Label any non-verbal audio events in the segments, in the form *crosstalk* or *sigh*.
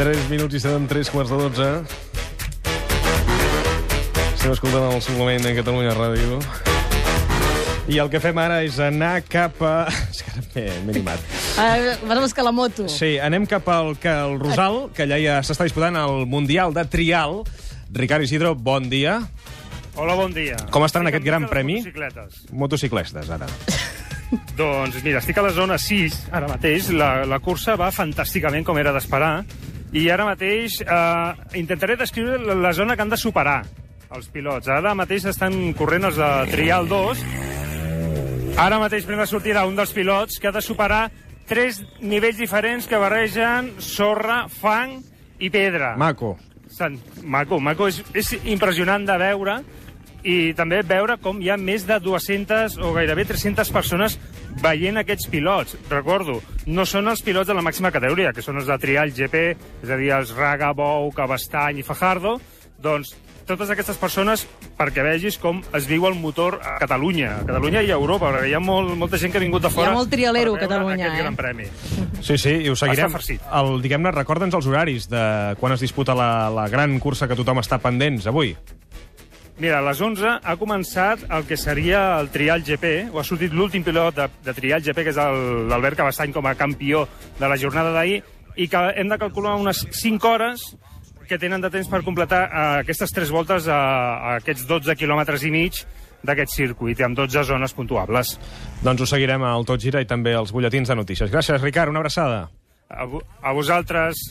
3 minuts i seran 3 quarts de 12. Estem escoltant el suplement en Catalunya Ràdio. I el que fem ara és anar cap a... *laughs* És que ara m'he- animat. Uh, vas a buscar la moto. Sí, anem cap al, que el Rosal, que allà ja s'està disputant el Mundial de Trial. Ricard Isidro, bon dia. Hola, bon dia. Com estan en aquest gran de premi? Motocicletes. Motociclistes, ara. *laughs* Doncs mira, estic a la zona 6, ara mateix. La, la cursa va fantàsticament, com era d'esperar. I ara mateix eh, intentaré descriure la, la zona que han de superar els pilots. Ara mateix estan corrent els de Trial 2. Ara mateix primer sortirà un dels pilots que ha de superar tres nivells diferents que barregen sorra, fang i pedra. Maco. Sant, maco, maco. És, és impressionant de veure i també veure com hi ha més de 200 o gairebé 300 persones veient aquests pilots. Recordo, no són els pilots de la màxima categoria, que són els de trial GP, és a dir, els Raga, Bou, Cabestany i Fajardo, doncs totes aquestes persones perquè vegis com es viu el motor a Catalunya, a Catalunya i a Europa, perquè hi ha molt, molta gent que ha vingut de fora molt trialero a Catalunya, eh? gran premi. Sí, sí, i ho seguirem. El, diguem-ne, recorda'ns els horaris de quan es disputa la, la gran cursa que tothom està pendents avui. Mira, a les 11 ha començat el que seria el Trial GP, o ha sortit l'últim pilot de, de Trial GP, que és l'Albert Cabestany com a campió de la jornada d'ahir, i que hem de calcular unes 5 hores que tenen de temps per completar eh, aquestes tres voltes a, a aquests 12 quilòmetres i mig d'aquest circuit, amb 12 zones puntuables. Doncs ho seguirem al Tot Gira i també als butlletins de notícies. Gràcies, Ricard, una abraçada. A, a vosaltres...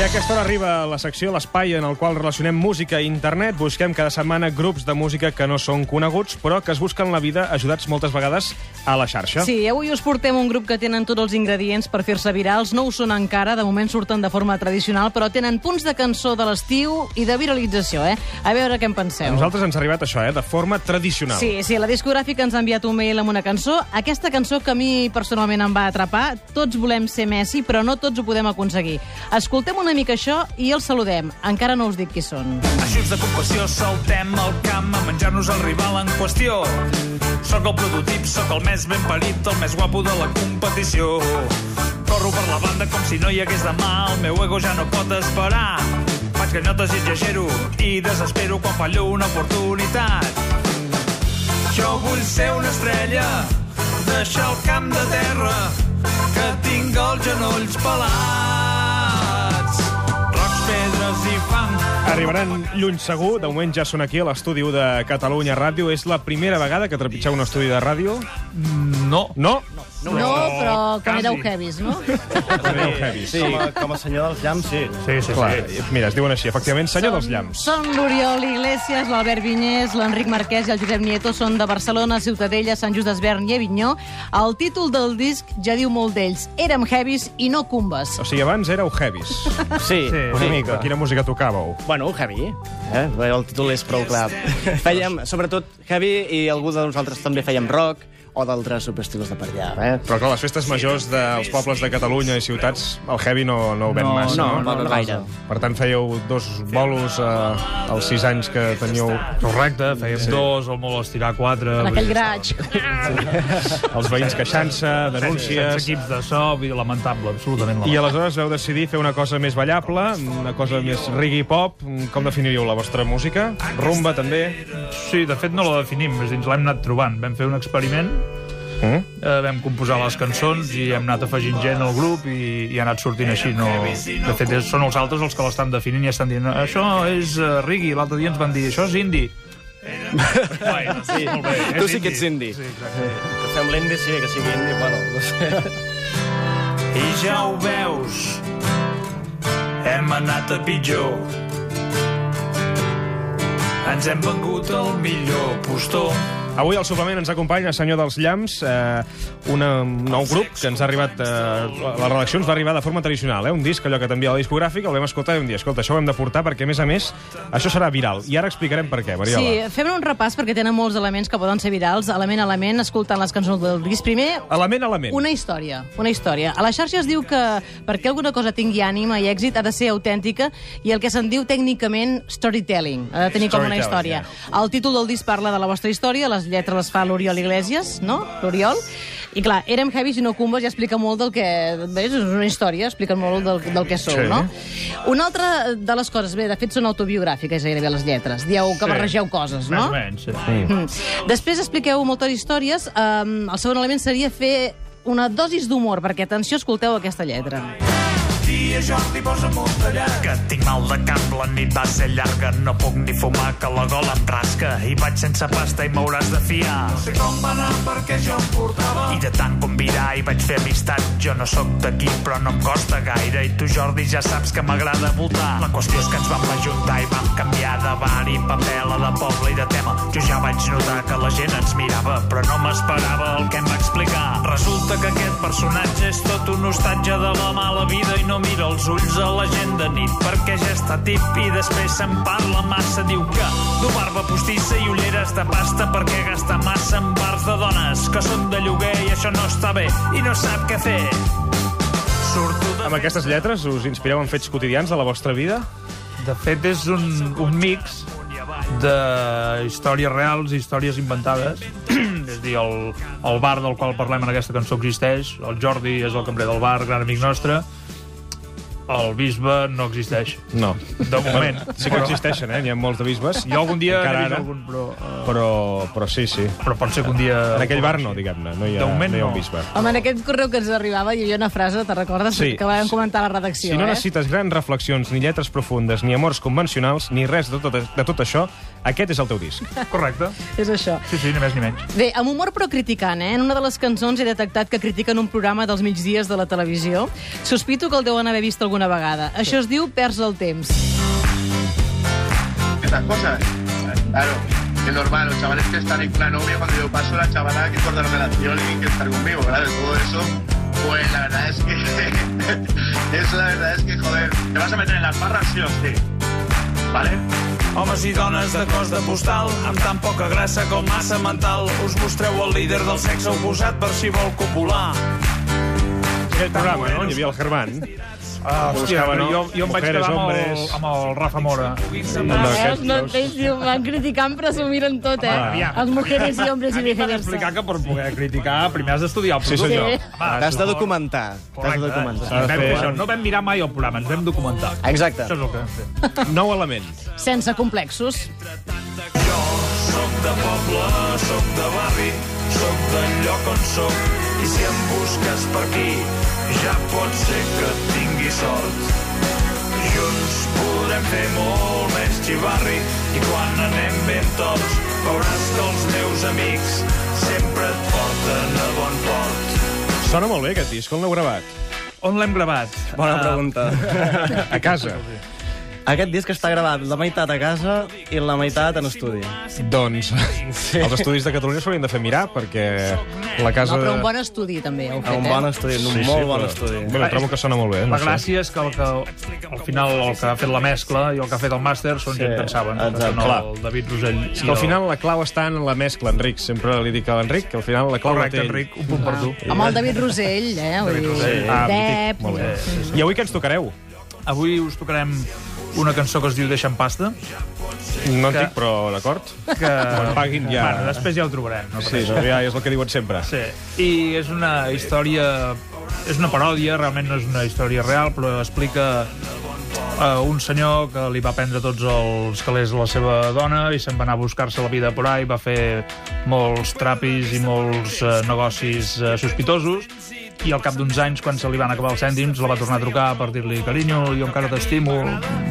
I a aquesta hora arriba la secció L'Espai en el qual relacionem música i internet. Busquem cada setmana grups de música que no són coneguts, però que es busquen la vida ajudats moltes vegades a la xarxa. Sí, avui us portem un grup que tenen tots els ingredients per fer-se virals. No ho són encara, de moment surten de forma tradicional, però tenen punts de cançó de l'estiu i de viralització, eh? A veure què en A penseu. nosaltres ens ha arribat això, eh, de forma tradicional. Sí, sí, la discogràfica ens ha enviat un mail amb una cançó. Aquesta cançó que a mi personalment em va atrapar. Tots volem ser Messi, però no tots ho podem aconseguir. Escoltem una mica això i els saludem. Encara no us dic qui són. Ajuts de compassió, saltem al camp a menjar-nos el rival en qüestió. Soc el prototip, sóc el més ben parit, el més guapo de la competició. Corro per la banda com si no hi hagués demà, el meu ego ja no pot esperar. Faig ganyotes i exagero i desespero quan fallo una oportunitat. Jo vull ser una estrella, deixar el camp de terra, que tinc els genolls pelats. Rocs, pedres i fang, Arribaran lluny segur, de moment ja són aquí a l'estudi de Catalunya Ràdio. És la primera vegada que trepitgeu un estudi de ràdio? No. No? No, però quan quasi. éreu heavies, no? Aneu heavies. Sí, com a, com a senyor dels llamps, sí. Sí, sí, Clar, mira, es diuen així, efectivament, senyor dels llamps. Són l'Oriol Iglesias, l'Albert Vinyés, l'Enric Marquès i el Josep Nieto. Són de Barcelona, Ciutadella, Sant Just d'Esvern i Avinyó. El títol del disc ja diu molt d'ells. Érem heavies i no cumbes. O sigui, abans éreu heavies. Sí, Una mica. Quina música tocàveu? Bueno, heavy. Eh? Bé, El títol és prou clar. Fèiem, sobretot, heavy i algú de nosaltres també fèiem rock o d'altres subestilos de per allà. Eh? Però clar, les festes majors dels pobles de Catalunya i ciutats, el heavy no, no ho ven No, massa, no, no? no, no gaire. Per tant, fèieu dos bolos eh, als sis anys que teníeu Correcte, fèiem sí. dos, o molt estirar quatre. En aquell graig. *laughs* els veïns queixant-se, denúncies... equips de so, lamentable, absolutament I lamentable. aleshores vau decidir fer una cosa més ballable, una cosa més reggae pop. Com definiríeu la vostra música? Rumba, també? Sí, de fet no la definim, és dins l'hem anat trobant. Vam fer un experiment, Mm? eh, vam composar les cançons i hem anat afegint gent al grup i, i ha anat sortint així. No... De fet, són els altres els que l'estan definint i estan dient això és uh, reggae, l'altre dia ens van dir això és indie. bueno, *laughs* sí, molt bé, Tu sí que ets indie. Sí, exacte. Que fem l'indi, sí, que sigui indi, bueno, no sé. I ja ho veus, hem anat a pitjor. Ens hem vengut el millor postor. Avui al suplement ens acompanya Senyor dels Llamps, eh, una, un nou grup que ens ha arribat... Eh, la la redacció ens va arribar de forma tradicional, eh, un disc, allò que t'envia la discogràfica, el vam escoltar i vam dir, escolta, això ho hem de portar perquè, a més a més, això serà viral. I ara explicarem per què, Mariola. Sí, fem un repàs perquè tenen molts elements que poden ser virals, element a element, escoltant les cançons del disc. Primer, Element, element. Una història, una història. A la xarxa es diu que perquè alguna cosa tingui ànima i èxit ha de ser autèntica i el que se'n diu tècnicament storytelling. Ha de tenir com una història. El títol del disc parla de la vostra història, les lletres les fa l'Oriol Iglesias, no? L'Oriol. I clar, érem heavies i no cumbes, ja explica molt del que... Bé, és una història, explica molt del, del que sou, Sí. no? Una altra de les coses, bé, de fet són autobiogràfiques gairebé les lletres. Dieu que Sí. barregeu coses, Més no? o menys, sí. Mm. Després expliqueu moltes històries. Um, el segon element seria fer una dosis d'humor, perquè, atenció, escolteu aquesta lletra. Dia Jordi, posa'm un tallat. Que tinc mal de cap, la nit va ser llarga. No puc ni fumar, que la gola em rasca. I vaig sense pasta i m'hauràs de fiar. No sé com va anar perquè jo em portava. I de tant convidar i vaig fer amistat. Jo no sóc d'aquí, però no em costa gaire. I tu, Jordi, ja saps que m'agrada voltar. La qüestió és que ens vam ajuntar i vam canviar de bar i papel a de poble i de tema. Jo ja vaig notar que la gent ens mirava, però no m'esperava el que em va explicar. Resulta que aquest personatge és tot un hostatge de la mala vida i no mira els ulls a la gent de nit perquè ja està tip i després se'n parla massa. Diu que du barba postissa i ulleres de pasta perquè gasta massa en bars de dones que són de lloguer i això no està bé i no sap què fer. Surto de... Amb aquestes lletres us inspireu en fets quotidians de la vostra vida? De fet, és un, un mix de històries reals i històries inventades. *clears throat* és a dir, el, el bar del qual parlem en aquesta cançó existeix, el Jordi és el cambrer del bar, gran amic nostre, el bisbe no existeix. No. De moment. Sí que existeixen, eh? N'hi ha molts de bisbes. Jo algun dia Encara n'he vist ara. algun, però, uh, Però, però sí, sí. però pot ser que un dia... En aquell bar no, diguem-ne. No hi ha, De moment no hi ha un bisbe. Home, en aquest correu que ens arribava hi havia una frase, te recordes? Sí. Que vam comentar a la redacció, Si no eh? necessites grans reflexions, ni lletres profundes, ni amors convencionals, ni res de tot, de tot això, aquest és el teu disc. *laughs* Correcte. És això. Sí, sí, ni més ni menys. Bé, amb humor però criticant, eh? En una de les cançons he detectat que critiquen un programa dels migdies de la televisió. Sospito que el deuen haver vist alguna vegada. Això es diu Perds el temps. estas cosas. Claro, es normal, los chavales que están en plan novia, cuando yo paso la chavala que corta la relación y que estar conmigo, claro, todo eso, pues la verdad es que, *laughs* eso la verdad es que, joder, te vas a meter en las barras sí o sí, ¿vale? Homes i dones de cos de postal, amb tan poca grassa com massa mental, us mostreu el líder del sexe oposat per si vol copular. Aquell programa, no? Hi havia el Germán. Ah, hòstia, però jo, jo em vaig Mujeres, quedar amb el, hombres. amb el Rafa Mora. No, Veus? No et veus? Van criticant, però s'ho miren tot, eh? Ah. Els mujeres i hombres i A mi m'han viceversa. explicat que per poder criticar primer has d'estudiar el Sí, producte. senyor. Va, T'has de documentar. T'has de Correcte. documentar. S'ha de Vam fer- fer això. No vam mirar mai el programa, ens vam documentar. Exacte. Això és el que vam fer. Nou element. Sense complexos. De poble, sóc de barri, sóc del lloc on sóc, i si em busques per aquí, ja pot ser que tingui sort. Junts podrem fer molt més xivarri, i quan anem ben tots, veuràs que els meus amics sempre et porten a bon port. Sona molt bé, aquest disc. On l'heu gravat? On l'hem gravat? Bona pregunta. *laughs* A casa. Aquest disc està gravat la meitat a casa i la meitat en estudi. Doncs els estudis de Catalunya s'haurien de fer mirar, perquè la casa... No, però un bon estudi, també, heu fet, un eh? bon estudi, un molt bon però- estudi. Bueno, trobo que sona molt bé. No La gràcia és que, el que al final el que ha fet la mescla i el que ha fet el màster són Sí, gent que en saben. exacte. no Clar. el David Rosell. És que al final la clau està en la mescla, Enric. Sempre li dic a l'Enric que al final la clau Correcte, la té ell. Enric, un punt per tu. Amb el David Rosell, eh? Dir, Rosell. Ah, Dep... Molt bé. I avui què ens tocareu? Avui us tocarem una cançó que es diu Deixa'm pasta, No en Que- dic, però d'acord. que... *laughs* Quan paguin ja- Bueno, després ja ho trobarem. No Sí, no, ja és el que diuen sempre. Sí, i és una història... És una paròdia, realment no és una història real, però explica uh, un senyor que li va prendre tots els calés a la seva dona i se'n va anar a buscar-se la vida por ahí, va fer molts trapis i molts uh, negocis uh, sospitosos i al cap d'uns anys, quan se li van acabar els cèntims, la va tornar a trucar per dir-li carinyo, jo encara t'estimo,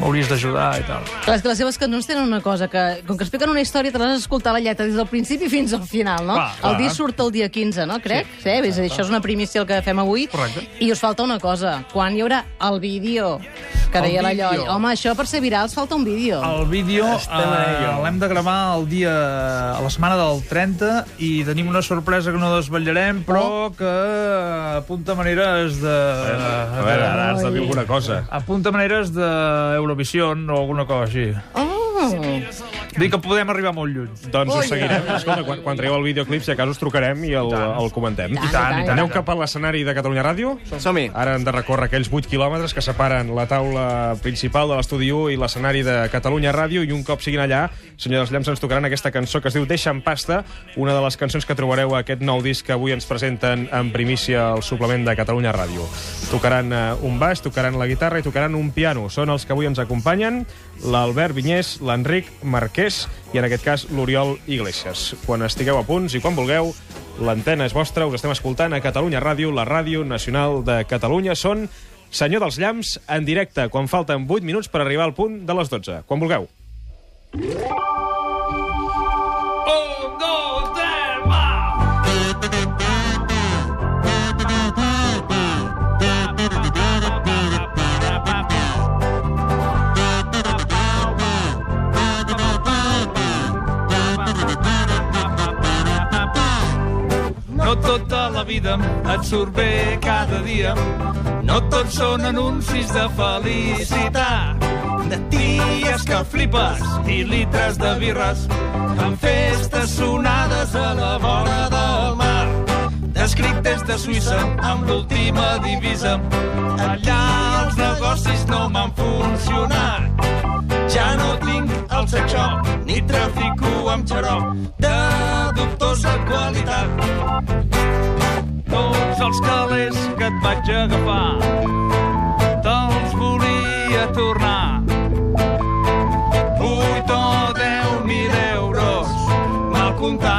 m'hauries d'ajudar i tal. Clar, és que les seves cançons tenen una cosa, que com que expliquen una història, te l'has d'escoltar la lletra des del principi fins al final, no? Clar, clar. El disc surt el dia 15, no? Crec. Sí, sí és a dir, això és una primícia el que fem avui. Correcte. I us falta una cosa. Quan hi haurà el vídeo que El deia la vídeo. Lloll? Home, això per ser virals falta un vídeo. El vídeo eh, l'hem de gravar el dia, a la setmana del 30 i tenim una sorpresa que no desvetllarem, però que apunta maneres de... A veure, ara has de dir alguna cosa. Apunta maneres d'Eurovisió o alguna cosa així. Oh, Dic que podem arribar molt lluny. Doncs ho seguirem. Escolta, quan, quan tragueu el videoclip, si a cas us trucarem i el, el comentem. I tant, i tant. Aneu cap a l'escenari de Catalunya Ràdio? Som-hi. Ara hem de recórrer aquells 8 quilòmetres que separen la taula principal de l'estudi 1 i l'escenari de Catalunya Ràdio i un cop siguin allà, senyor dels Llamps, ens tocaran aquesta cançó que es diu Deixa en pasta, una de les cançons que trobareu a aquest nou disc que avui ens presenten en primícia al suplement de Catalunya Ràdio. Tocaran eh, un baix, tocaran la guitarra i tocaran un piano. Són els que avui ens acompanyen, l'Albert Vinyés, l'Enric Marquès i en aquest cas l'Oriol Iglesias. Quan estigueu a punts i quan vulgueu, l'antena és vostra, us estem escoltant a Catalunya Ràdio, la ràdio nacional de Catalunya. Són Senyor dels Llamps en directe, quan falten 8 minuts per arribar al punt de les 12. Quan vulgueu. Vida et surt bé cada dia. No tots són anuncis de felicitat. De ties que flipes i litres de birres en festes sonades a la vora del mar. Descric des de Suïssa amb l'última divisa. Allà els negocis no m'han funcionat. Ja no tinc el sex shop ni trafico amb xarop de dubtosa qualitat. Tots els calés que et vaig agafar te'ls volia tornar. Vuit o deu mil euros mal comptats.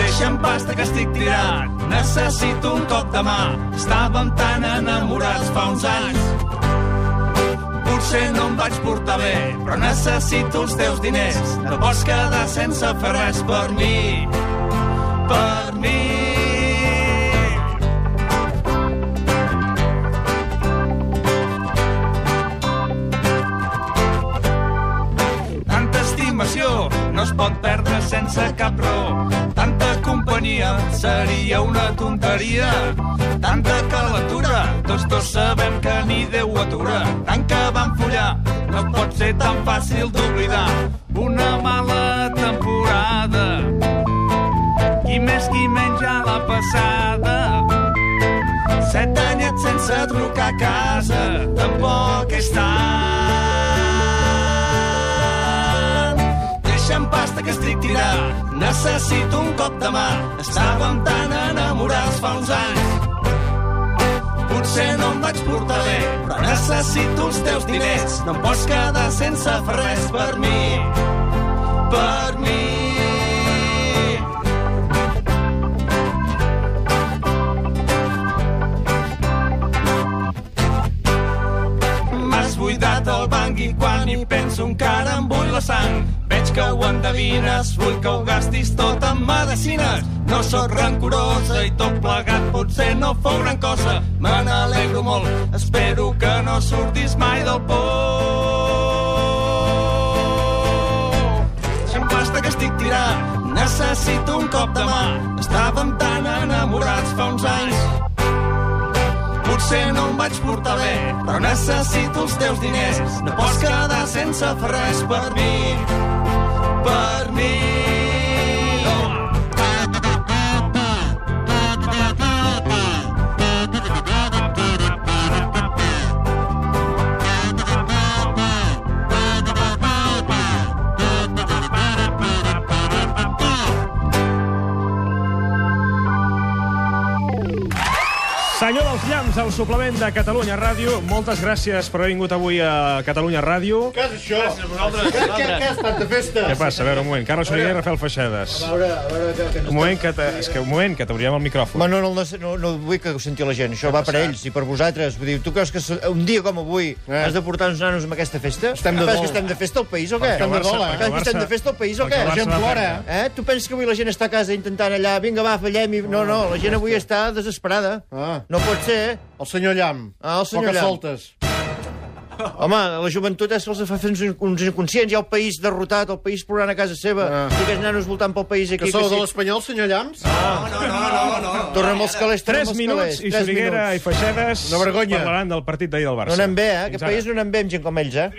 Deixa'm pasta que estic tirat, necessito un cop de mà. Estàvem tan enamorats fa uns anys. Potser no em vaig portar bé, però necessito els teus diners. No pots quedar sense fer res per mi. Per mi. Tanta estimació no es pot perdre sense cap raó. Tanta companyia seria una tonteria. Tanta calentura, tots dos sabem que ni Déu atura. Tant que vam follar, no pot ser tan fàcil d'oblidar. Una mala passada. Set anyets sense trucar a casa, tampoc és tant. Deixa'm pasta que estic tirat, necessito un cop de mà. Estàvem tan enamorats fa uns anys. Potser no em vaig portar bé, però necessito els teus diners. No em pots quedar sense fer res per mi. Per mi. Buidat el banc i quan hi penso encara em bull la sang. Veig que ho endevines, vull que ho gastis tot en medicines. No sóc rancorosa i tot plegat potser no fou gran cosa. Me n'alegro molt, espero que no surtis mai del por. Se'm pasta que estic tirat, necessito un cop de mà. Estàvem tan enamorats fa uns anys. Potser no em vaig portar bé, però necessito els teus diners. No pots quedar sense fer res per mi. Per mi. Senyor dels Llamps, al suplement de Catalunya Ràdio. Moltes gràcies per haver vingut avui a Catalunya Ràdio. Què és això? Gràcies a vosaltres. Què, què, què és tanta festa? Què passa? A veure, un moment. Carles Soriguer i Rafael Feixedes. A veure, a veure, que, que no Un moment que, te... és que un moment que t'obrirem el micròfon. Home, no, no, no, no, no vull que ho senti la gent. Això va per ells i per vosaltres. Vull dir, tu creus que un dia com avui has de portar uns nanos amb aquesta festa? Estem de dol. que estem de festa al país o què? Estem de dol, eh? Que estem de festa al país o què? La gent plora. Eh? Tu penses que avui la gent està a casa intentant allà, vinga, va, fallem i... No, no, la gent avui està desesperada. Ah. No pot ser. El senyor Llamp. Ah, el senyor Poques Llamp. soltes. *laughs* Home, la joventut és que els fa fer uns, uns inconscients. Hi ha el país derrotat, el país plorant a casa seva, Ah. i aquests nanos voltant pel país aquí. Que sou sí. de l'Espanyol, senyor Llams? Tornem als calés, tornem 3 als minuts calés. i Tres Xuriguera i. Feixedes Una vergonya. parlaran del partit d'ahir del Barça. No anem bé, eh? Fins Aquest ara. país no anem bé amb gent com ells, eh?